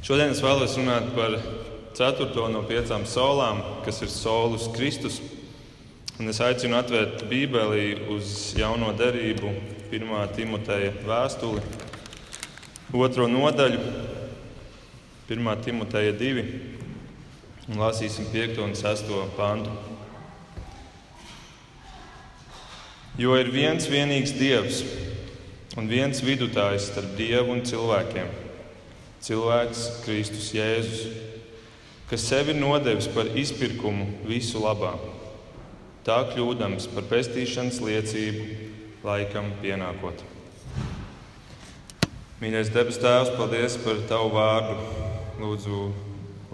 Šodien es vēlos runāt par ceturto no piecām solām, kas ir Solus Kristus. Un es aicinu atvērt Bībeli uz jauno derību, 1. Timoteja vēstuli, otro nodaļu, 1. Timoteja 2. Un lasīsim 5. un 6. pantu. Jo ir viens vienīgs Dievs un viens vidutājs starp Dievu un cilvēkiem - cilvēks Kristus Jēzus, kas sevi nodevis par izpirkumu visu labā, tā kļūdams par pestīšanas liecību laikam pienākot. Mīļais debes Tēvs, paldies par Tavu vārdu. Lūdzu,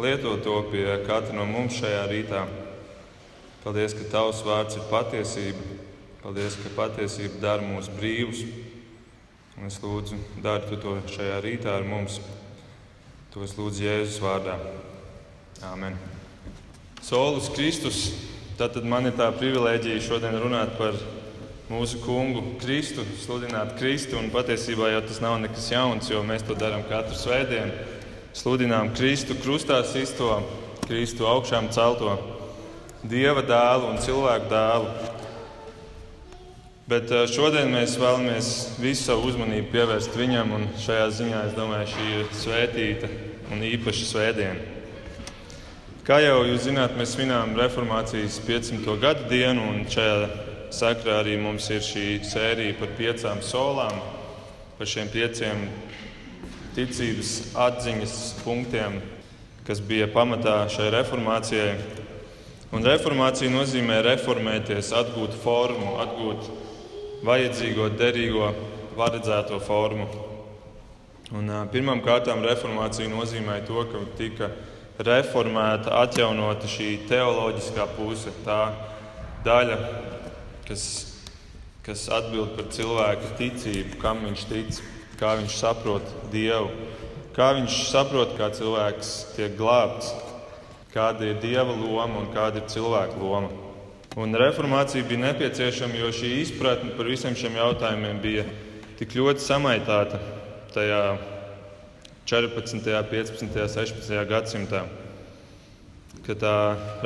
lieto to pie katra no mums šajā rītā. Paldies, ka Tavs vārds ir patiesība. Paldies, ka patiesība dara mūs brīvus. Un es lūdzu, dari to šajā rītā ar mums. To es lūdzu Jēzus vārdā. Āmen. Solus Kristus. Tātad man ir tā privilēģija šodien runāt par mūsu kungu Kristu, sludināt Kristu. Un patiesībā jau tas nav nekas jauns, jo mēs to darām katru svētdienu. Sludinām Kristu, krustā sisto, Kristu augšām celto, Dieva dēlu un cilvēku dēlu. Bet eh, šodien mēs vēlamies visu savu uzmanību pievērst viņam, un šajā ziņā es domāju, šī ir svētīta un īpaša svētdiena. Kā jau jūs zināt, mēs svinām reformācijas 500. gada dienu, un šajā sakrā arī mums ir šī sērija par piecām solām, par šiem pieciem ticības atziņas punktiem, kas bija pamatā šai reformācijai. Un reformācija nozīmē reformēties, atgūt formu, atgūt vajadzīgo, derīgo, paredzēto formu. Un, pirmām kārtām reformācija nozīmē to, ka tika reformēta, atjaunota šī teoloģiskā puse, tā daļa, kas, kas atbild par cilvēka ticību, kam viņš tic, kā viņš saprot Dievu, kā viņš saprot, kā cilvēks tiek glābts, kāda ir Dieva loma un kāda ir cilvēka loma. Un reformācija bija nepieciešama, jo šī izpratne par visiem šiem jautājumiem bija tik ļoti samaitāta tajā 14., 15., 16. gadsimtā. Ka tā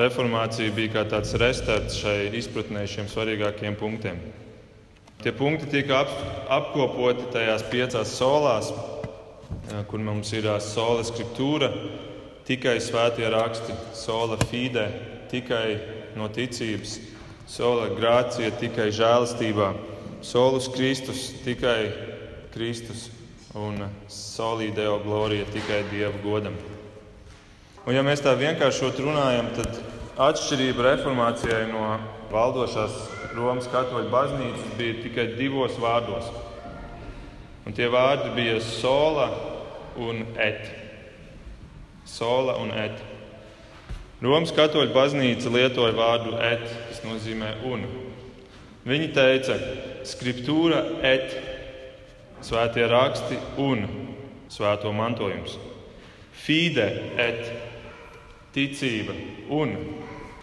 reformācija bija kā tāds restarts šai izpratnē šiem svarīgākiem punktiem. Tie punkti tika ap, apkopoti tajās piecās solās, kur mums ir sola scriptūra, tikai svētie raksti, sola fide, tikai no ticības, sola grācija tikai žēlastībā, solus Kristus tikai Kristus un solīdeo glorija tikai Dieva godam. Un ja mēs tā vienkāršot runājam, tad atšķirība reformācijai no valdošās Romas katoļu baznīcas bija tikai divos vārdos. Un tie vārdi bija sola un et. Sola un et. Romas katoļu baznīca lietoja vārdu et, kas nozīmē un. Viņi teica, skriptūra et, svētie raksti un svēto mantojums. Fide et, ticība un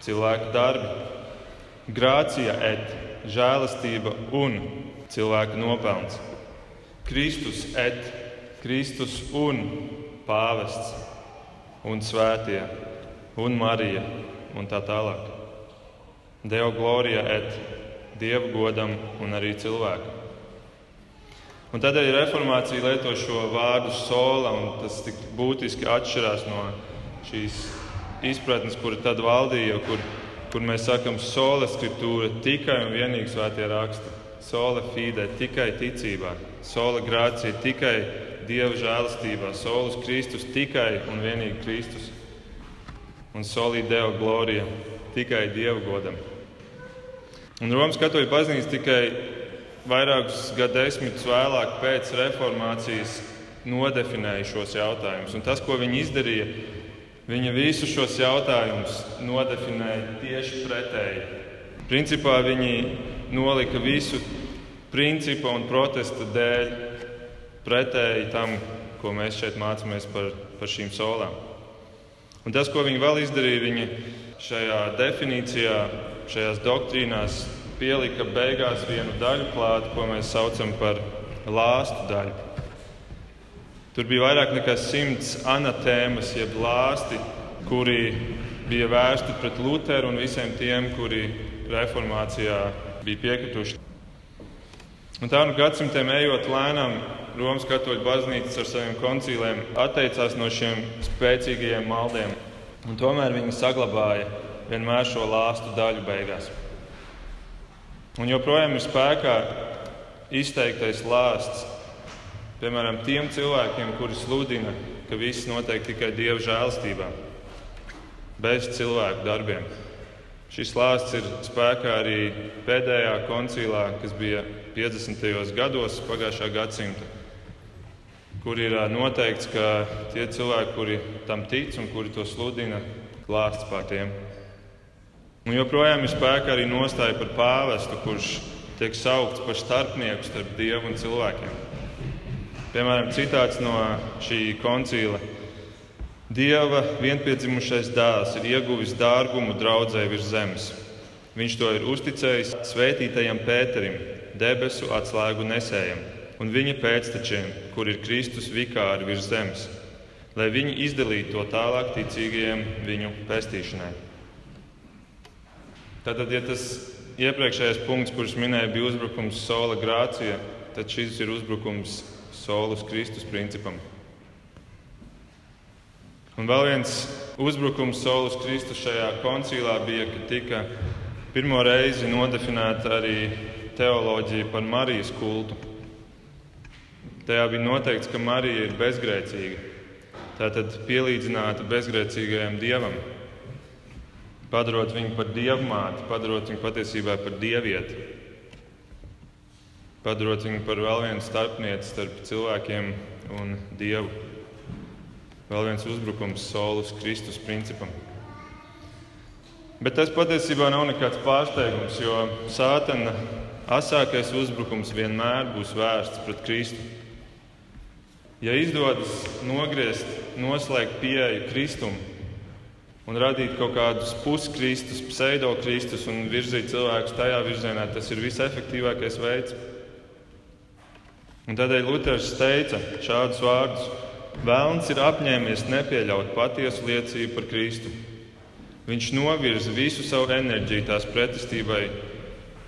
cilvēka darbi. Grācija et, žēlastība un cilvēka nopelns. Kristus et, Kristus un pāvests un svētie un Marija un tā tālāk. Deo glorija et Dieva godam un arī cilvēkam. Un tādēļ reformācija lieto šo vārdu sola, un tas tik būtiski atšķirās no šīs izpratnes, kura tad valdīja, kur, kur mēs sakam sola skriptūra tikai un vienīgi svētie raksti. Sola fide tikai ticībā, sola grācija tikai Dieva žēlastībā, solus Kristus tikai un vienīgi Kristus un solī Deo glorija tikai Dieva godam. Un Romas katoļu baznīca tikai vairākus gadsimtus vēlāk pēc reformācijas nodefinēja šos jautājumus. Un tas, ko viņi izdarīja, viņa visus šos jautājumus nodefinēja tieši pretēji. Principā viņi nolika visu principa un protesta dēļ pretēji tam, ko mēs šeit mācāmies par, par šīm solām. Un tas, ko viņi vēl izdarīja, viņi šajā definīcijā, šajās doktrīnās pielika beigās vienu daļu klāt, ko mēs saucam par lāstu daļu. Tur bija vairāk nekā simts anatēmas, jeb lāsti, kuri bija vērsti pret Lutheru un visiem tiem, kuri reformācijā bija piekrituši. Un tā nu gadsimtiem ejot lēnām, Romas katoļu baznīcas ar saviem koncīliem atteicās no šiem spēcīgajiem maldiem. Un tomēr viņi saglabāja vienmēr šo lāstu daļu beigās. Un joprojām ir spēkā izteiktais lāsts, piemēram, tiem cilvēkiem, kuri sludina, ka viss notiek tikai Dieva žēlstībā, bez cilvēku darbiem. Šis lāsts ir spēkā arī pēdējā koncilā, kas bija 50. gados pagājušā gadsimta kur ir noteikts, ka tie cilvēki, kuri tam tic un kuri to sludina, klāsts pār tiem. Un joprojām ir spēkā arī nostāja par pāvestu, kurš tiek saukts par starpnieku starp dievu un cilvēkiem. Piemēram, citāts no šī koncila. Dieva vienpiedzimušais dēls ir ieguvis dārgumu draudzē virs zemes. Viņš to ir uzticējis svētītajam Pēterim, debesu atslēgu nesējam un viņa pēctečiem, kur ir Kristus vikāri virs zemes, lai viņi izdalītu to tālāk ticīgajiem viņu pestīšanai. Tātad, ja tas iepriekšējais punkts, kurš minēja, bija uzbrukums sola grācija, tad šis ir uzbrukums solus Kristus principam. Un vēl viens uzbrukums solus Kristus šajā koncīlā bija, ka tika pirmo reizi nodefinēta arī teoloģija par Marijas kultu. Tajā bija noteikts, ka Marija ir bezgrēcīga. Tātad pielīdzināta bezgrēcīgajam dievam, padarot viņu par dievmāti, padarot viņu patiesībā par dievieti, padarot viņu par vēl vienu starpnieci starp cilvēkiem un dievu. Vēl viens uzbrukums solus Kristus principam. Bet tas patiesībā nav nekāds pārsteigums, jo sātana asākais uzbrukums vienmēr būs vērsts pret Kristu. Ja izdodas nogriezt, noslēgt pieeju Kristum un radīt kaut kādus puskristus, pseidokristus un virzīt cilvēkus tajā virzienā, tas ir visefektīvākais veids. Un tādēļ Luters teica šādus vārdus: Vēlns ir apņēmies nepieļaut patiesu liecību par Kristu. Viņš novirza visu savu enerģiju tās pretestībai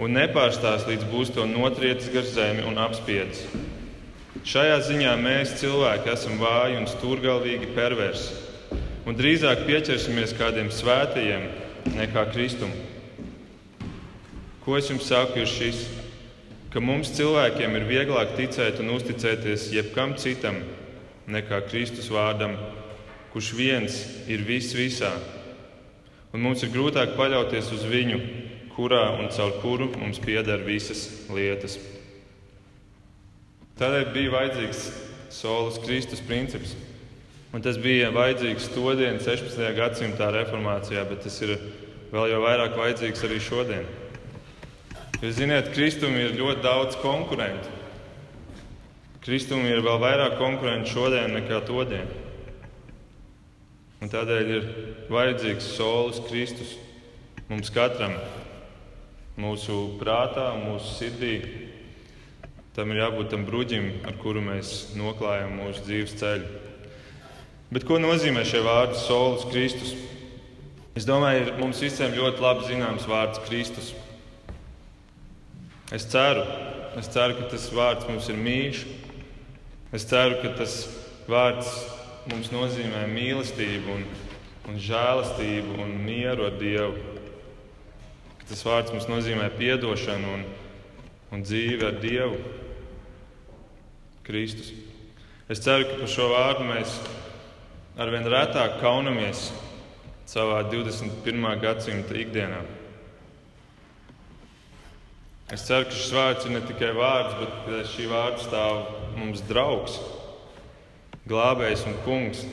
un nepārstās līdz būs to notriecis gar zemi un apspiedis. Šajā ziņā mēs cilvēki esam vāji un stūrgalvīgi perversi, un drīzāk pieķersimies kādiem svētajiem nekā Kristum. Ko es jums saku, ir šis, ka mums cilvēkiem ir vieglāk ticēt un uzticēties jebkam citam nekā Kristus vārdam, kurš viens ir viss visā, un mums ir grūtāk paļauties uz viņu, kurā un caur kuru mums pieder visas lietas. Tādēļ bija vajadzīgs solis Kristus princips. Un tas bija vajadzīgs to dienu, 16. gadsimtā reformācijā, bet tas ir vēl jau vairāk vajadzīgs arī šodien. Jūs zināt, Kristum ir ļoti daudz konkurentu. Kristum ir vēl vairāk konkurentu šodien nekā to dienu. Un tādēļ ir vajadzīgs solis Kristus mums katram, mūsu prātā, mūsu sirdī, Tam ir jābūt tam bruģim, ar kuru mēs noklājam mūsu dzīves ceļu. Bet ko nozīmē šie vārdi Solis Kristus? Es domāju, ir mums visiem ļoti labi zināms vārds Kristus. Es ceru, es ceru, ka tas vārds mums ir mīļš. Es ceru, ka tas vārds mums nozīmē mīlestību, un, un žēlastību un mieru ar Dievu. Ka tas vārds mums nozīmē atdošanu un, un dzīvi ar Dievu. Kristus. Es ceru, ka par šo vārdu mēs arvien retāk kaunamies savā 21. gadsimta ikdienā. Es ceru, ka šis vārds ir ne tikai vārds, bet šī vārda stāv mums draugs, glābējs un kungs,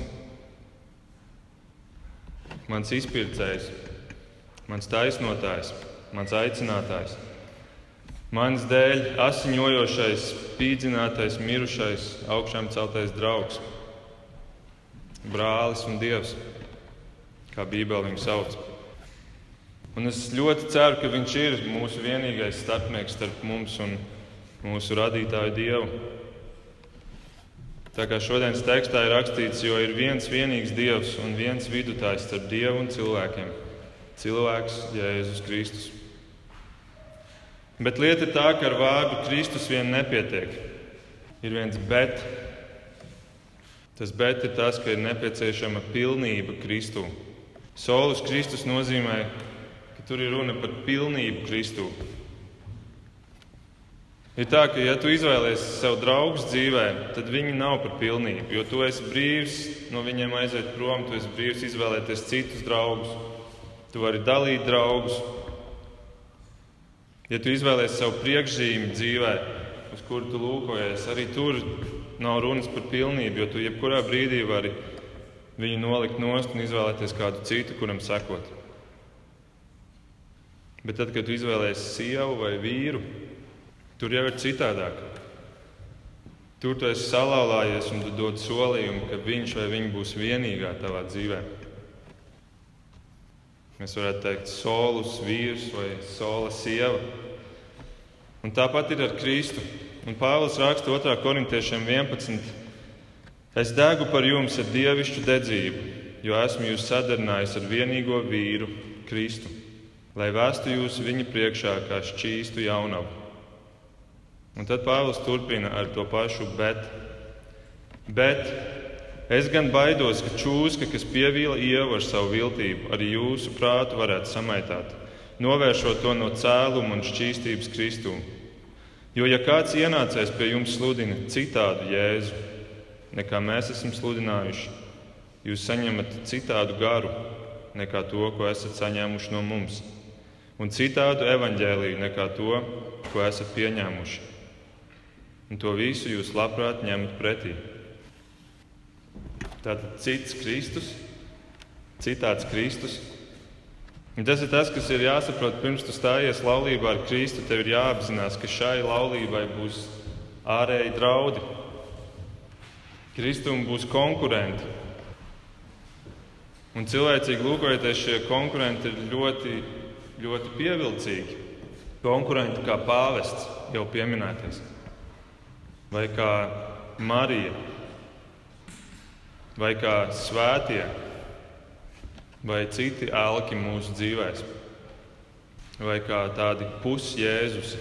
mans izpircējs, mans taisnotājs, mans aicinātājs. Manas dēļ asiņojošais, spīdzinātais, mirušais, augšām celtais draugs, brālis un dievs, kā Bībele viņu sauc. Un es ļoti ceru, ka viņš ir mūsu vienīgais starpnieks starp mums un mūsu radītāju Dievu. Tā kā šodienas tekstā ir rakstīts, jo ir viens vienīgs Dievs un viens vidutājs starp Dievu un cilvēkiem - cilvēks Jēzus Kristus. Bet lieta ir tā, ka ar vārdu Kristus vien nepietiek. Ir viens bet. Tas bet ir tas, ka ir nepieciešama pilnība Kristū. Solus Kristus nozīmē, ka tur ir runa par pilnību Kristū. Ir tā, ka, ja tu izvēlēsies sev draugus dzīvē, tad viņi nav par pilnību. Jo tu esi brīvs no viņiem aiziet prom, tu esi brīvs izvēlēties citus draugus. Tu vari dalīt draugus. Ja tu izvēlēsies sev priekšzīmi dzīvē, uz kuru tu lūkojies, arī tur nav runas par pilnību, jo tu jebkurā brīdī vari viņu nolikt nost un izvēlēties kādu citu, kuram sekot. Bet tad, kad tu izvēlēsies sievu vai vīru, Tur jau ir citādāk. Tur tu esi salauzājies un tu dod solījumu, ka viņš vai viņa būs vienīgā tavā dzīvē. Mēs varētu teikt, solus vīrs vai sola sieva. Un tāpat ir ar Kristu. Un Pāvils raksta 2. korintiešiem 11. Es degu par jums ar dievišķu dedzību, jo esmu jūs sadarinājis ar vienīgo vīru, Kristu, lai vēstu jūs viņa priekšā kā šķīstu jaunavu Un tad Pāvils turpina ar to pašu, bet, bet es gan baidos, ka čūska, kas pievīla ievu ar savu viltību, arī jūsu prātu varētu samaitāt, novēršot to no cēluma un šķīstības Kristū. Jo, ja kāds ienācējs pie jums sludina citādu jēzu, nekā mēs esam sludinājuši, jūs saņemat citādu garu nekā to, ko esat saņēmuši no mums, un citādu evaņģēlīju nekā to, ko esat pieņēmuši un to visu jūs labprāt ņemat pretī. Tātad cits Kristus, citāds Kristus. Un tas ir tas, kas ir jāsaprot pirms tu stājies laulībā ar Kristu. Tev ir jāapzinās, ka šai laulībai būs ārēji draudi. Kristum būs konkurenti. Un cilvēcīgi lūkojoties, šie konkurenti ir ļoti, ļoti pievilcīgi. Konkurenti kā pāvests jau pieminētais vai kā Marija, vai kā svētie, vai citi elki mūsu dzīvēm, vai kā tādi pusjēzus.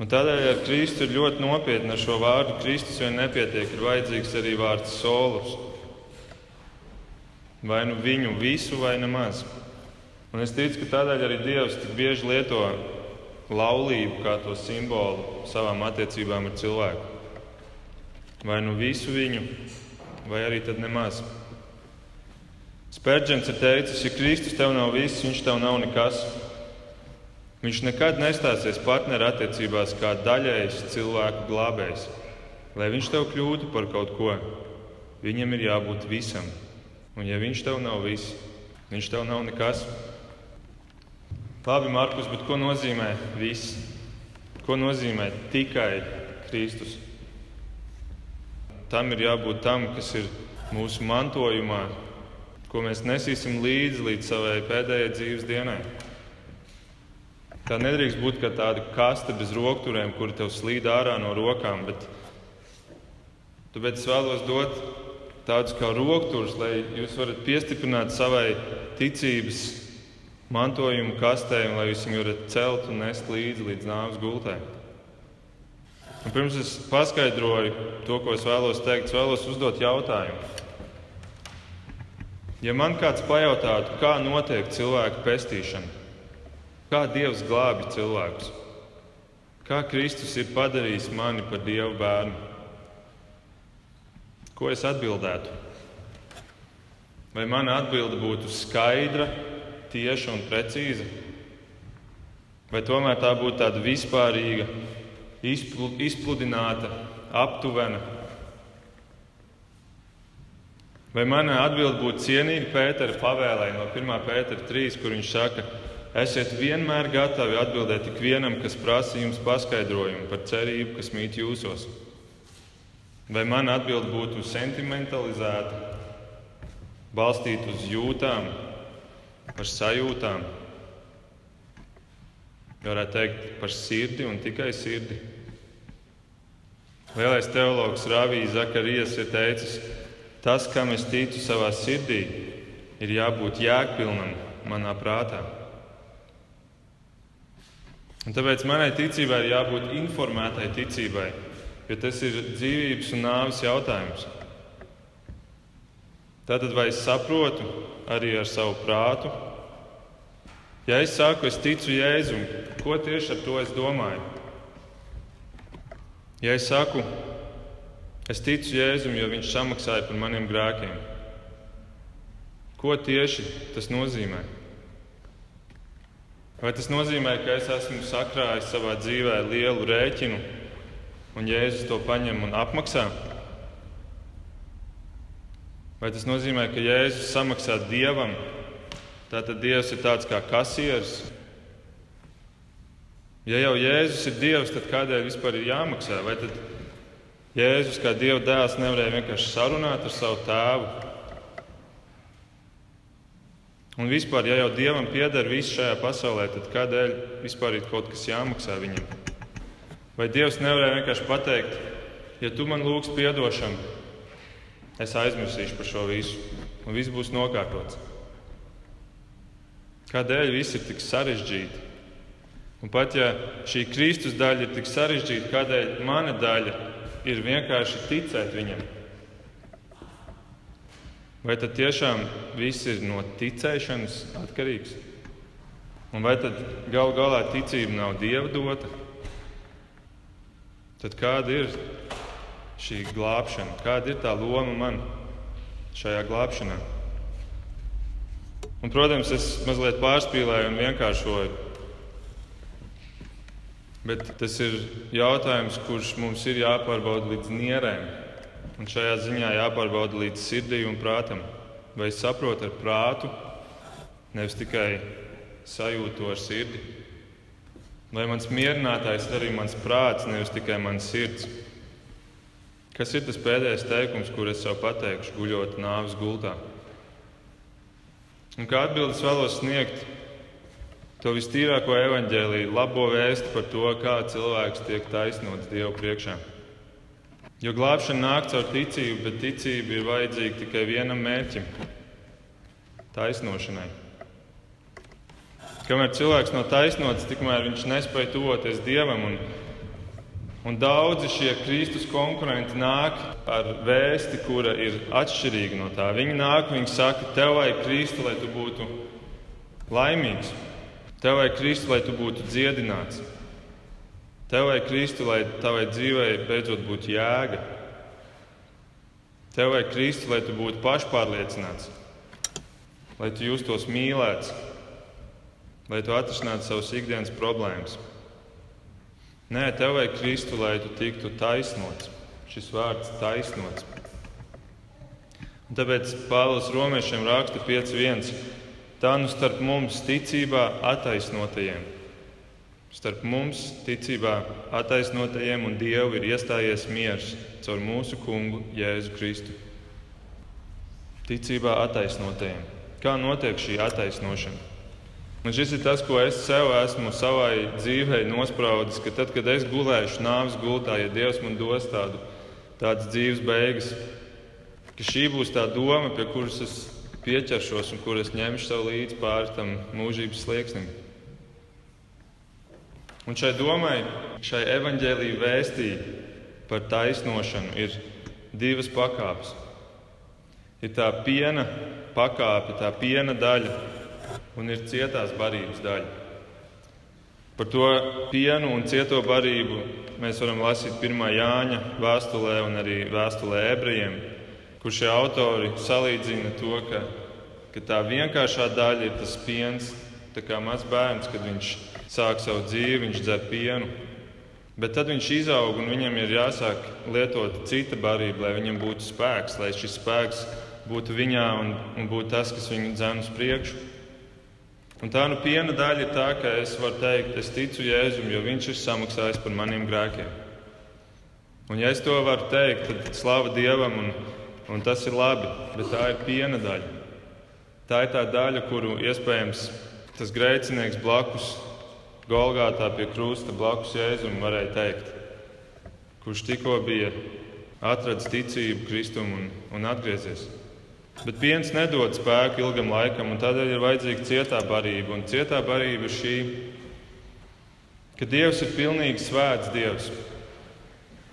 Un tādēļ ar Kristu ir ļoti nopietni ar šo vārdu. Kristus vien nepietiek, ir vajadzīgs arī vārds solus. Vai nu viņu visu, vai nemaz. Un es ticu, ka tādēļ arī Dievs tik bieži lieto laulību kā to simbolu savām attiecībām ar cilvēku. Vai nu visu viņu, vai arī tad nemaz. Spērģents ir teicis, ja Kristus tev nav viss, viņš tev nav nekas. Viņš nekad nestāsies partneru attiecībās kā daļējs cilvēku glābējs. Lai viņš tev kļūtu par kaut ko, viņam ir jābūt visam. Un ja viņš tev nav viss, viņš tev nav nekas. Labi, Markus, bet ko nozīmē viss? Ko nozīmē tikai Kristus? Tam ir jābūt tam, kas ir mūsu mantojumā, ko mēs nesīsim līdzi līdz savai pēdējai dzīves dienai. Tā nedrīkst būt kā tāda kaste bez rokturiem, kur tev slīd ārā no rokām, bet tāpēc es vēlos dot tādus kā rokturus, lai jūs varat piestiprināt savai ticības mantojumu kastēm, lai jūs viņu varat celt un nest līdzi līdz nāves gultē. Un pirms es paskaidroju to, ko es vēlos teikt, es vēlos uzdot jautājumu. Ja man kāds pajautātu, kā notiek cilvēku pestīšana, kā Dievs glābi cilvēkus, kā Kristus ir padarījis mani par Dieva bērnu, ko es atbildētu? Vai mana atbilde būtu skaidra, tieša un precīza? Vai tomēr tā būtu tāda vispārīga, izpludināta, aptuvena? Vai mana atbilde būtu cienīga Pētera pavēlē no 1. pētera 3, kur viņš saka, esiet vienmēr gatavi atbildēt ikvienam, kas prasa jums paskaidrojumu par cerību, kas mīt jūsos? Vai mana atbilde būtu sentimentalizēta, balstīta uz jūtām, par sajūtām, varētu teikt par sirdi un tikai sirdi. Lielais teologs Rāvijas Zakarijas ir teicis, tas, kam es ticu savā sirdī, ir jābūt jēgpilnam manā prātā. Un tāpēc manai ticībai ir jābūt informētai ticībai, jo tas ir dzīvības un nāves jautājums. Tātad, vai es saprotu arī ar savu prātu? Ja es saku, es ticu Jēzum, ko tieši ar to es domāju? Ja es saku, es ticu Jēzum, jo Viņš samaksāja par maniem grēkiem, ko tieši tas nozīmē? Vai tas nozīmē, ka es esmu sakrājis savā dzīvē lielu rēķinu, un Jēzus to paņem un apmaksā? Vai tas nozīmē, ka Jēzus samaksā Dievam? Tātad Dievs ir tāds kā kasieris. Ja jau Jēzus ir Dievs, tad kādēļ vispār ir jāmaksā? Vai tad Jēzus kā Dieva dēls nevarēja vienkārši sarunāt ar savu tēvu? Un vispār, ja jau Dievam pieder viss šajā pasaulē, tad kādēļ vispār ir kaut kas jāmaksā viņam? Vai Dievs nevarēja vienkārši pateikt, ja tu man lūgsi atdošanu, Es aizmirsīšu par šo visu, un viss būs nokārtots. Kādēļ viss ir tik sarežģīti? Un pat ja šī Kristus daļa ir tik sarežģīta, kādēļ mana daļa ir vienkārši ticēt viņam? Vai tad tiešām viss ir no ticēšanas atkarīgs? Un vai tad galu galā ticība nav dieva dota? Tad kāda ir šī glābšana? Kāda ir tā loma man šajā glābšanā? Un, protams, es mazliet pārspīlēju un vienkāršoju. Bet tas ir jautājums, kurš mums ir jāpārbauda līdz nierēm. Un šajā ziņā jāpārbauda līdz sirdī un prātam. Vai es saprotu ar prātu, nevis tikai sajūtu ar sirdi? Vai mans mierinātājs ir arī mans prāts, nevis tikai mans sirds? Kas ir tas pēdējais teikums, kur es sev pateikšu, guļot nāves gultā? Un kā atbildes vēlos sniegt to vistīrāko evaņģēlīju, labo vēstu par to, kā cilvēks tiek taisnots Dievu priekšā. Jo glābšana nāk caur ticību, bet ticība ir vajadzīga tikai vienam mērķim - taisnošanai. Kamēr cilvēks nav taisnots, tikmēr viņš nespēja tuvoties Dievam. Un Un daudzi šie Kristus konkurenti nāk ar vēsti, kura ir atšķirīga no tā. Viņi nāk, viņi saka, tev vajag Kristu, lai tu būtu laimīgs. Tev vajag Kristu, lai tu būtu dziedināts. Tev vajag Kristu, lai tavai dzīvei beidzot būtu jēga. Tev vajag Kristu, lai tu būtu pašpārliecināts, lai tu justos mīlēts, lai tu atrisinātu savas ikdienas problēmas. Nē, tev vajag Kristu, lai tu tiktu taisnots. Šis vārds - taisnots. Un tāpēc Pāvils Romiešiem raksta 5.1. Tā nu starp mums ticībā attaisnotajiem. Starp mums ticībā attaisnotajiem un Dievu ir iestājies miers caur mūsu kungu Jēzu Kristu. Ticībā attaisnotajiem. Kā notiek šī attaisnošana? Un šis ir tas, ko es sev esmu savai dzīvei nospraudis, ka tad, kad es gulēšu nāves gultā, ja Dievs man dos tādu, tādas dzīves beigas, ka šī būs tā doma, pie kuras es pieķeršos un kuras ņemšu sev līdzi pāri tam mūžības slieksnim. Un šai domai, šai evaņģēlīju vēstī par taisnošanu ir divas pakāpes. Ir tā piena pakāpe, tā piena daļa, un ir cietās barības daļa. Par to pienu un cieto barību mēs varam lasīt 1. Jāņa vēstulē un arī vēstulē ebrejiem, kur šie autori salīdzina to, ka, ka tā vienkāršā daļa ir tas piens, kā mazs bērns, kad viņš sāk savu dzīvi, viņš dzer pienu. Bet tad viņš izaug un viņam ir jāsāk lietot cita barība, lai viņam būtu spēks, lai šis spēks būtu viņā un, un būtu tas, kas viņu dzēn uz priekšu. Un tā nu piena daļa ir tā, ka es varu teikt, es ticu Jēzum, jo Viņš ir samaksājis par maniem grēkiem. Un, ja es to varu teikt, tad slava Dievam, un, un tas ir labi, bet tā ir piena daļa. Tā ir tā daļa, kuru iespējams tas grēcinieks blakus Golgātā pie krusta, blakus Jēzum varēja teikt. kurš tikko bija atradzis ticību Kristum un, un atgriezies. Bet piens nedod spēku ilgam laikam, un tādēļ ir vajadzīga cietā barība. Un cietā barība ir šī, ka Dievs ir pilnīgi svēts Dievs.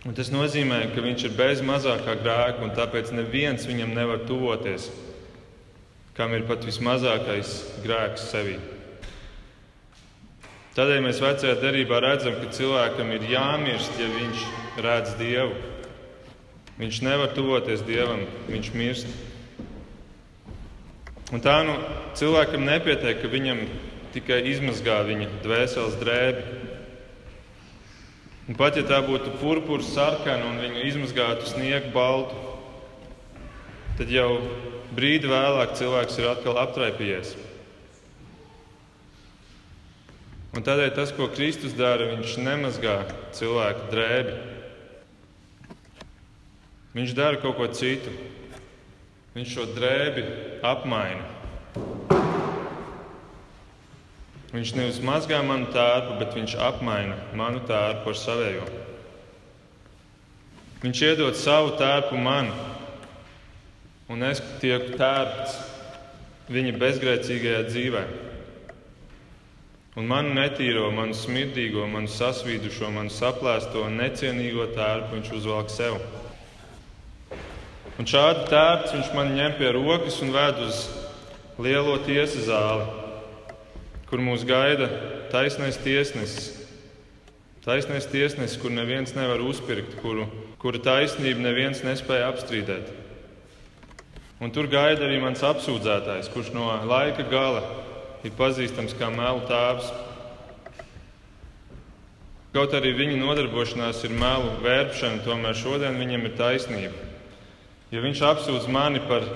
Un tas nozīmē, ka Viņš ir bez mazākā grēka, un tāpēc neviens viņam nevar tuvoties, kam ir pat vismazākais grēks sevī. Tādēļ mēs vecajā derībā redzam, ka cilvēkam ir jāmirst, ja viņš redz Dievu. Viņš nevar tuvoties Dievam, viņš mirst. Un tā nu cilvēkam nepietiek, ka viņam tikai izmazgā viņa dvēseles drēbi. Un pat ja tā būtu purpura sarkana un viņu izmazgātu sniegu baltu, tad jau brīdi vēlāk cilvēks ir atkal aptraipījies. Un tādēļ tas, ko Kristus dara, viņš nemazgā cilvēku drēbi. Viņš dara kaut ko citu. Viņš šo drēbi apmaina. Viņš nevis mazgā manu tērpu, bet viņš apmaina manu tērpu ar savējo. Viņš iedod savu tērpu man, un es tieku tērpts viņa bezgrēcīgajā dzīvēm un manu netīro, manu smirdīgo, manu sasvīdušo, manu saplēsto un necienīgo tērpu viņš uzvelk sev. Un šādu tērpu viņš man ņem pie rokas un ved uz lielo tiesas zāli, kur mūs gaida taisnais tiesnesis. Taisnais tiesnesis, kur neviens nevar uzpirkt, kuru, kura taisnību neviens nespēja apstrīdēt. Un tur gaida arī mans apsūdzētājs, kurš no laika gala ir pazīstams kā melu tēvs. Kaut arī viņa nodarbošanās ir melu vērpšana, tomēr šodien viņam ir taisnība. Jo viņš apsūdz mani par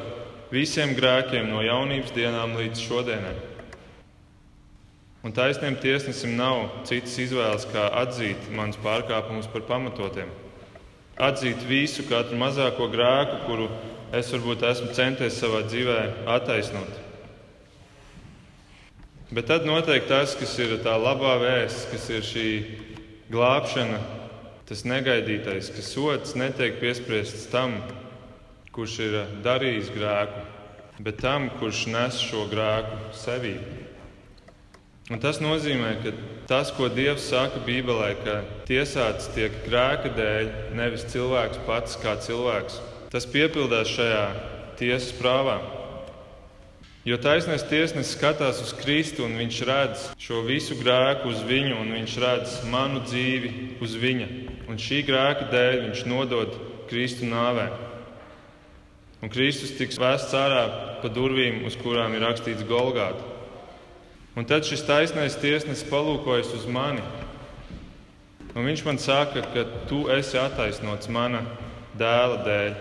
visiem grēkiem no jaunības dienām līdz šodienai. Un taisniem tiesnesim nav citas izvēles, kā atzīt manus pārkāpumus par pamatotiem. Atzīt visu, katru mazāko grēku, kuru es varbūt esmu centies savā dzīvē attaisnot. Bet tad notiek tas, kas ir tā labā vēsts, kas ir šī glābšana, tas negaidītais, ka sots netiek piespriests tam, kurš ir darījis grēku, bet tam, kurš nes šo grēku sevī. Un tas nozīmē, ka tas, ko Dievs saka Bībelē, ka tiesāts tiek grēka dēļ, nevis cilvēks pats kā cilvēks, tas piepildās šajā tiesas prāvā. Jo taisnais tiesnesis skatās uz Kristu un viņš redz šo visu grēku uz viņu, un viņš redz manu dzīvi uz viņa. Un šī grēka dēļ viņš nodod Kristu nāvē. Un Kristus tiks vēsts ārā pa durvīm, uz kurām ir rakstīts Golgāta. Un tad šis taisnais tiesnesis palūkojas uz mani. Un viņš man saka, ka tu esi attaisnots mana dēla dēļ.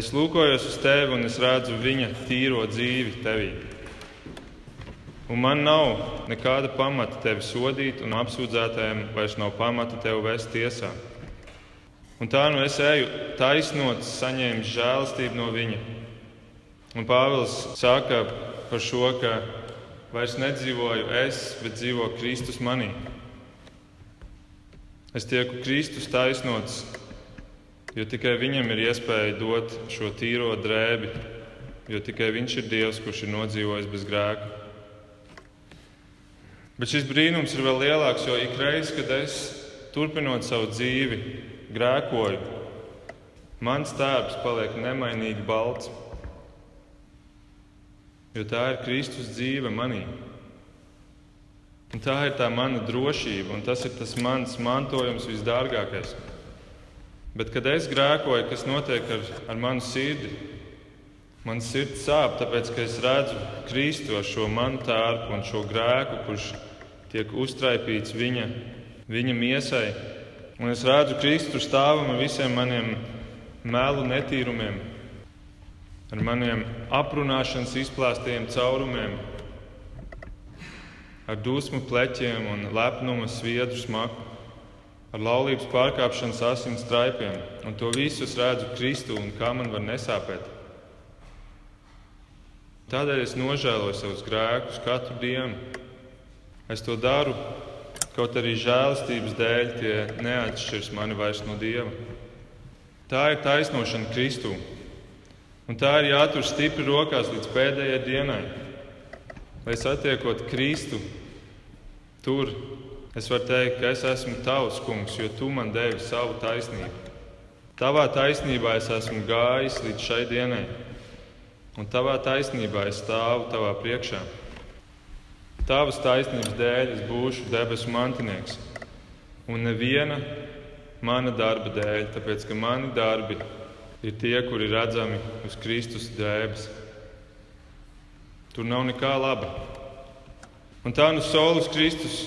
Es lūkojos uz tevi un es redzu viņa tīro dzīvi tevī. Un man nav nekāda pamata tevi sodīt, un apsūdzētājiem vairs nav pamata tevi vest tiesā. Un tā nu es eju taisnots, saņēmis žēlastību no viņa. Un Pāvils saka par šo, ka vairs nedzīvoju es, bet dzīvo Kristus manī. Es tieku Kristus taisnots Jo tikai viņam ir iespēja dot šo tīro drēbi, jo tikai viņš ir Dievs, kurš ir nodzīvojis bez grēka. Bet šis brīnums ir vēl lielāks, jo ik reiz, kad es turpinot savu dzīvi, grēkoju, mans tēvs paliek nemainīgi balts. Jo tā ir Kristus dzīve manī. Un tā ir tā mana drošība, un tas ir tas mans mantojums visdārgākais. Bet, kad es grēkoju, kas notiek ar, ar manu sirdi? Man sirds sāp, tāpēc, ka es redzu Kristu ar šo manu tārpu un šo grēku, kurš tiek uztraipīts viņa, viņa miesai. Un es redzu Kristu stāvam ar visiem maniem melu netīrumiem, ar maniem aprunāšanas izplāstiem caurumiem, ar dusmu pleķiem un lepnuma sviedru smaku ar laulības pārkāpšanas asins straipiem, un to visu es redzu Kristu un kā man var nesāpēt. Tādēļ es nožēloju savus grēkus katru dienu. Es to daru kaut arī žēlastības dēļ tie neatšķirs mani vairs no Dieva. Tā ir taisnošana Kristū. Un tā ir jātur stipri rokās līdz pēdējai dienai. Lai satiekot Kristu, tur es varu teikt, ka es esmu tavs kungs, jo tu man devi savu taisnību. Tavā taisnībā es esmu gājis līdz šai dienai, un tavā taisnībā es stāvu tavā priekšā. Tavas taisnības dēļ es būšu debesu mantinieks, un neviena mana darba dēļ, tāpēc ka mani darbi ir tie, kuri redzami uz Kristus drēbes. Tur nav nekā laba. Un tā nu solus Kristus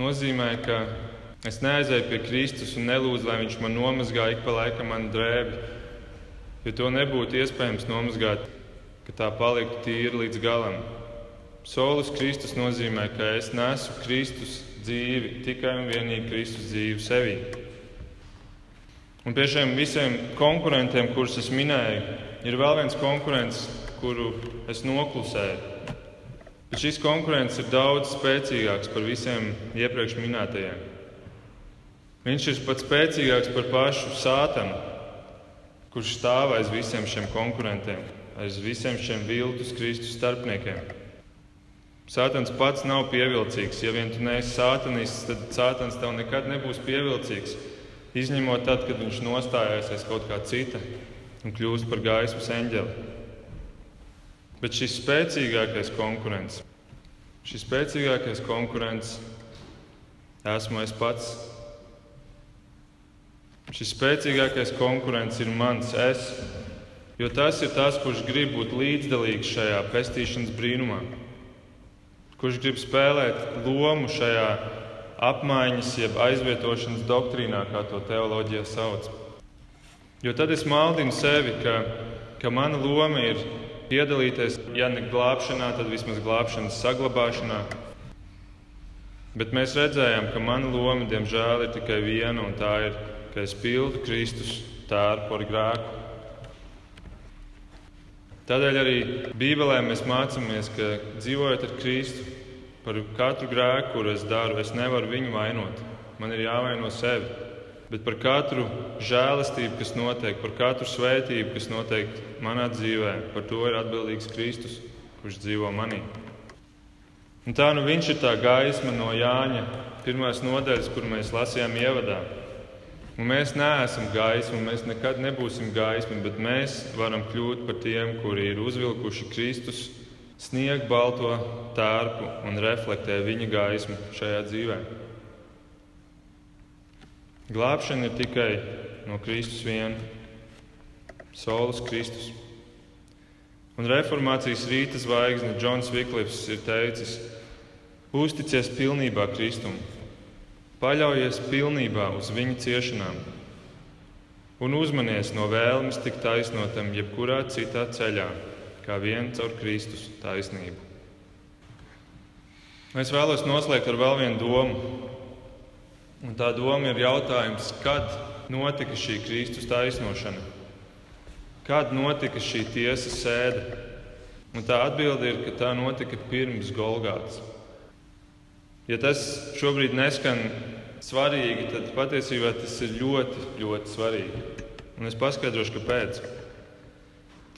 nozīmē, ka es neaizēju pie Kristus un nelūdzu, lai Viņš man nomazgā ik pa laikam manu drēbi, jo to nebūtu iespējams nomazgāt, ka tā paliktu tīra līdz galam. Solis Kristus nozīmē, ka es nesu Kristus dzīvi, tikai un vienīgi Kristus dzīvi sevī. Un pie šiem visiem konkurentiem, kurus es minēju, ir vēl viens konkurents, kuru es noklusēju. Bet šis konkurents ir daudz spēcīgāks par visiem iepriekš minētajiem. Viņš ir pat spēcīgāks par pašu sātanu, kurš stāv aiz visiem šiem konkurentiem, aiz visiem šiem viltus Kristus starpniekiem. Sātans pats nav pievilcīgs. Ja vien tu neesi sātanists, tad sātans tev nekad nebūs pievilcīgs. Izņemot tad, kad viņš nostājās aiz kaut kā cita un kļūst par gaismas eņģeli. Bet šis spēcīgākais konkurents, šis spēcīgākais konkurents esmu es pats. Šis spēcīgākais konkurents ir mans es, jo tas ir tas, kurš grib būt līdzdalīgs šajā pestīšanas brīnumā kurš grib spēlēt lomu šajā apmaiņas, jeb aizvietošanas doktrīnā, kā to teoloģija sauc. Jo tad es maldinu sevi, ka, ka mana loma ir piedalīties, ja ne glābšanā, tad vismaz glābšanas saglabāšanā. Bet mēs redzējām, ka mana loma, diemžēl, ir tikai viena, un tā ir, ka es pildu Kristus tērpu ar grēku. Tādēļ arī Bībelē mēs mācāmies, ka dzīvojot ar Kristu, par katru grēku, kur es daru, es nevaru viņu vainot. Man ir jāvaino sevi. Bet par katru žēlastību, kas notiek, par katru svētību, kas notiek manā dzīvē, par to ir atbildīgs Kristus, kurš dzīvo manī. Un tā nu viņš ir tā gaisma no Jāņa pirmās nodaļas, kur mēs lasījām ievadā. Un mēs neesam gaisma, mēs nekad nebūsim gaisma, bet mēs varam kļūt par tiem, kuri ir uzvilkuši Kristus sniegu balto tērpu un reflektē viņa gaismu šajā dzīvē. Glābšana ir tikai no Kristus viena, Solis Kristus. Un reformācijas rīta zvaigzne Džons Viklifs ir teicis: Uzticies pilnībā Kristum! Paļaujies pilnībā uz viņa ciešanām un uzmanies no vēlmes tikt taisnotam jebkurā citā ceļā, kā vien caur Kristus taisnību. Es vēlos noslēgt ar vēl vienu domu. Un tā doma ir jautājums, kad notika šī Kristus taisnošana? Kad notika šī tiesas sēde? Un tā atbilde ir, ka tā notika pirms Golgātas. Ja tas šobrīd neskan svarīgi, tad patiesībā tas ir ļoti, ļoti svarīgi. Un es paskaidrošu, kāpēc.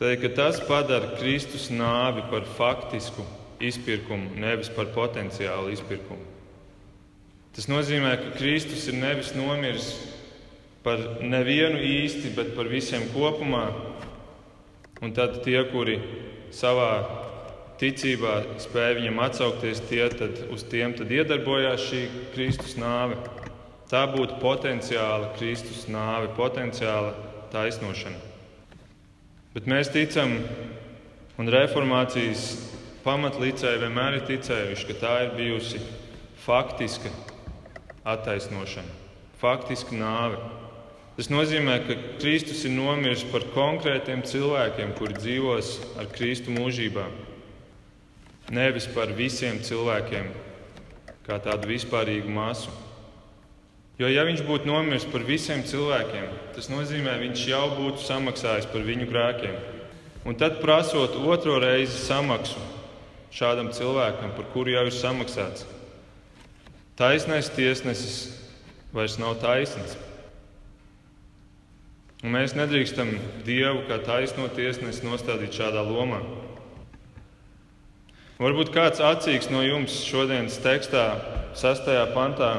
Tādēļ, ka tas padara Kristus nāvi par faktisku izpirkumu, nevis par potenciālu izpirkumu. Tas nozīmē, ka Kristus ir nevis nomiris par nevienu īsti, bet par visiem kopumā. Un tad tie, kuri savā ticībā spēja viņam atsaukties, tie tad, uz tiem tad iedarbojās šī Kristus nāve. Tā būtu potenciāla Kristus nāve, potenciāla taisnošana. Bet mēs ticam, un reformācijas pamatlicēji vienmēr ir ticējuši, ka tā ir bijusi faktiska attaisnošana, faktiska nāve. Tas nozīmē, ka Kristus ir nomiris par konkrētiem cilvēkiem, kuri dzīvos ar Kristu mūžībā nevis par visiem cilvēkiem, kā tādu vispārīgu masu. Jo, ja viņš būtu nomiris par visiem cilvēkiem, tas nozīmē, viņš jau būtu samaksājis par viņu grēkiem. Un tad, prasot otro reizi samaksu šādam cilvēkam, par kuru jau ir samaksāts, taisnais tiesnesis vairs nav taisnīgs. Un mēs nedrīkstam Dievu kā taisno tiesnesi nostādīt šādā lomā. Varbūt kāds acīgs no jums šodienas tekstā, 6. pantā,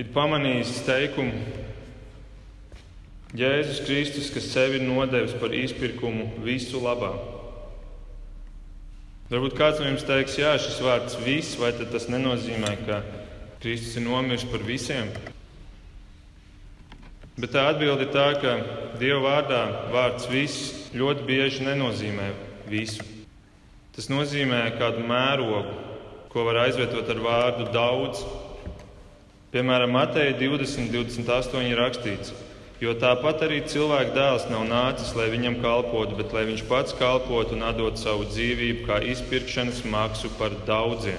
ir pamanījis teikumu: Jēzus Kristus, kas sevi ir nodevis par izpirkumu visu labā. Varbūt kāds no jums teiks, jā, šis vārds viss, vai tas nenozīmē, ka Kristus ir nomiris par visiem? Bet tā atbilde ir tā, ka Dieva vārdā vārds viss ļoti bieži nenozīmē visu. Tas nozīmē kādu mērogu, ko var aizvietot ar vārdu daudz. Piemēram, Mateja 20, 28 ir rakstīts, jo tāpat arī cilvēka dēls nav nācis, lai viņam kalpotu, bet lai viņš pats kalpotu un atdot savu dzīvību kā izpirkšanas maksu par daudziem.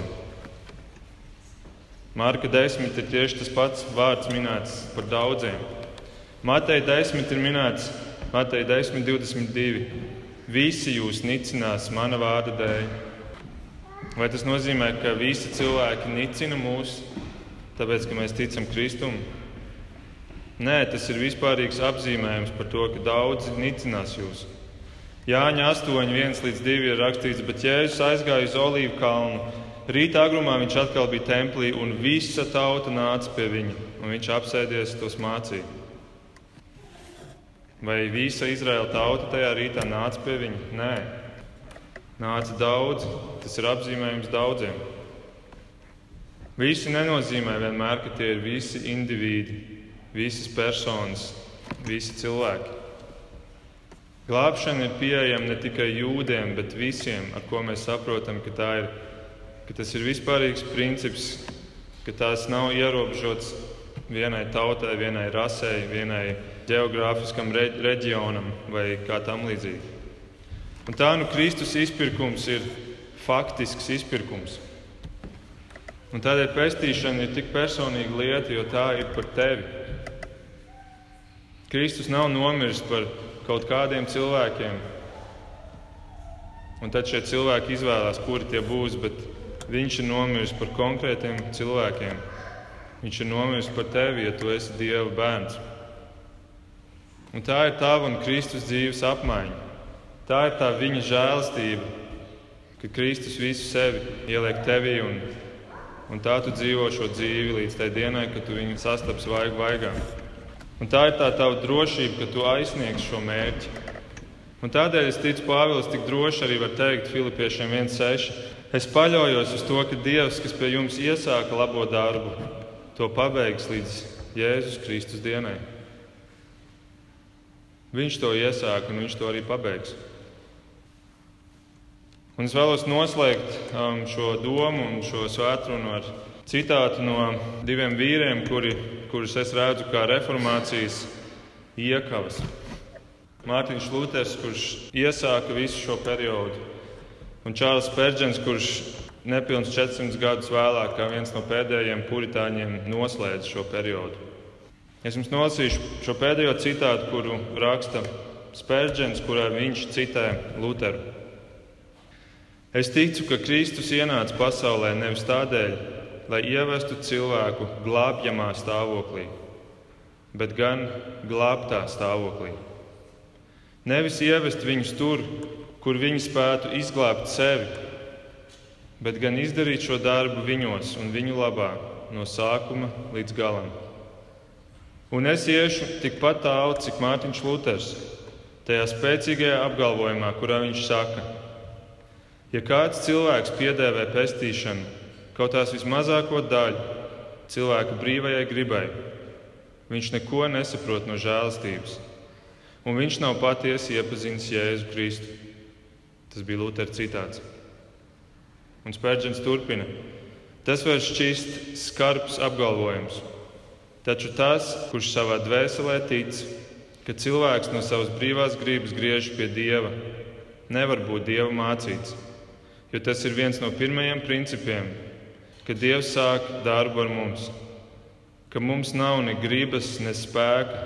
Marka 10 ir tieši tas pats vārds minēts par daudziem. Mateja 10 ir minēts Mateja 10, 22. Visi jūs nicinās mana vārda dēļ. Vai tas nozīmē, ka visi cilvēki nicina mūs, tāpēc ka mēs ticam Kristum? Nē, tas ir vispārīgs apzīmējums par to, ka daudzi nicinās jūs. Jāņa 8, 1 līdz 2 ir rakstīts, bet Jēzus aizgāja uz Olīvu kalnu. Rītā agrumā viņš atkal bija templī, un visa tauta nāca pie viņa, un viņš apsēdies tos mācīja. Vai visa Izraēla tauta tajā rītā nāca pie viņa? Nē, nāca daudzi. Tas ir apzīmējums daudziem. Visi nenozīmē vienmēr, ka tie ir visi indivīdi, visas personas, visi cilvēki. Glābšana ir pieejama ne tikai jūdiem, bet visiem, ar ko mēs saprotam, ka, ir, ka tas ir vispārīgs princips, ka tās nav ierobežotas vienai tautai, vienai rasei, vienai geogrāfiskam reģionam vai kā tam līdzīgi. Un tā nu Kristus izpirkums ir faktisks izpirkums. Un tādēļ pestīšana ir tik personīga lieta, jo tā ir par tevi. Kristus nav nomiris par kaut kādiem cilvēkiem. Un tad šie cilvēki izvēlās, kuri tie būs, bet viņš ir nomiris par konkrētiem cilvēkiem. Viņš ir nomiris par tevi, ja tu esi Dieva bērns. Un tā ir tava un Kristus dzīves apmaiņa. Tā ir tā viņa žēlastība, ka Kristus visu sevi ieliek tevī un, un tā tu dzīvo šo dzīvi līdz tai dienai, kad tu viņu sastaps vaigu vaigā. Un tā ir tā tava drošība, ka tu aizsniegsi šo mērķi. Un tādēļ es ticu, Pāvils tik droši arī var teikt Filipiešiem 1,6. Es paļaujos uz to, ka Dievs, kas pie jums iesāka labo darbu, to pabeigs līdz Jēzus Kristus dienai. Viņš to iesāka un viņš to arī pabeigs. Un es vēlos noslēgt um, šo domu un šo svētkrunu ar citātu no diviem vīriem, kuri, kurus es redzu kā reformācijas iekavas. Mārtiņš Luters, kurš iesāka visu šo periodu, un Čārlis Pērģens, kurš nepilnīgi 400 gadus vēlāk, kā viens no pēdējiem puritāņiem, noslēdz šo periodu. Es jums nolasīšu šo pēdējo citātu, kuru raksta Spērģents, kurā viņš citē Lutheru. Es ticu, ka Kristus ienāca pasaulē nevis tādēļ, lai ievestu cilvēku glābjamā stāvoklī, bet gan glābtā stāvoklī. Nevis ievest viņus tur, kur viņi spētu izglābt sevi, bet gan izdarīt šo darbu viņos un viņu labā no sākuma līdz galam. Un es iešu tikpat tālu, cik Mārtiņš Luters, tajā spēcīgajā apgalvojumā, kurā viņš saka, ja kāds cilvēks piedēvē pestīšanu, kaut tās vismazāko daļu cilvēka brīvajai gribai, viņš neko nesaprot no žēlastības, un viņš nav patiesi iepazinis Jēzu Kristu. Tas bija Luters citāts. Un Spērģents turpina. Tas var šķist skarbs apgalvojums Taču tas, kurš savā dvēselē tic, ka cilvēks no savas brīvās gribas griežas pie dieva, nevar būt dieva mācīts. Jo tas ir viens no pirmajiem principiem, ka dievs sāk darbu ar mums, ka mums nav ne gribas, ne spēka,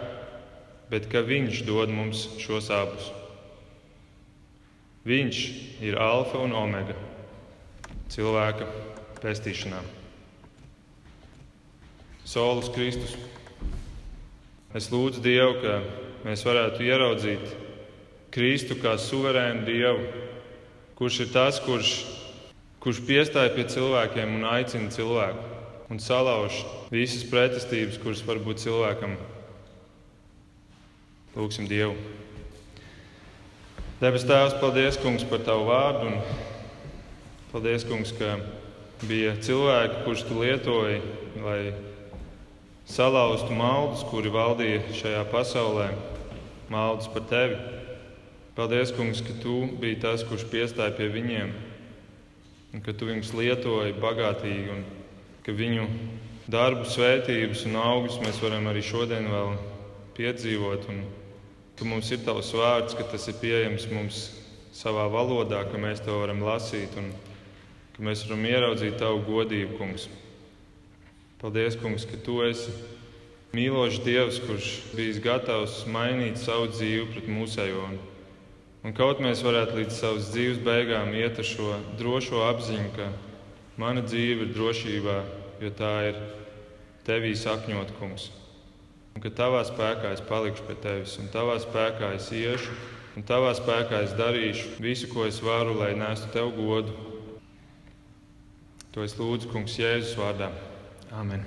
bet ka viņš dod mums šos abus. Viņš ir alfa un omega cilvēka pestīšanā. Solus Kristus. Es lūdzu Dievu, ka mēs varētu ieraudzīt Kristu kā suverēnu Dievu, kurš ir tas, kurš, kurš piestāja pie cilvēkiem un aicina cilvēku un salauž visas pretestības, kuras var būt cilvēkam. Lūksim Dievu. Debes Tēvs, paldies, Kungs, par Tavu vārdu. Paldies, Kungs, ka bija cilvēki, kurus Tu lietoji, lai salauztu maldus, kuri valdīja šajā pasaulē, maldus par Tevi. Paldies, Kungs, ka Tu biji tas, kurš piestāja pie viņiem, un ka Tu viņus lietoji bagātīgi un ka viņu darbu, svētības un augus mēs varam arī šodien vēl piedzīvot. Un ka mums ir tavs vārds, ka tas ir pieejams mums savā valodā, ka mēs to varam lasīt un ka mēs varam ieraudzīt tavu godību, kungs. Paldies, kungs, ka tu esi mīlošs Dievs, kurš bijis gatavs mainīt savu dzīvi pret mūsējo. Un kaut mēs varētu līdz savas dzīves beigām iet ar šo drošo apziņu, ka Mana dzīve ir drošībā, jo tā ir tevī sakņot, kungs. Un ka tavā spēkā es palikšu pie tevis, un tavā spēkā es iešu, un tavā spēkā es darīšu visu, ko es varu, lai nestu tev godu. To es lūdzu, kungs, Jēzus vārdā. Amen.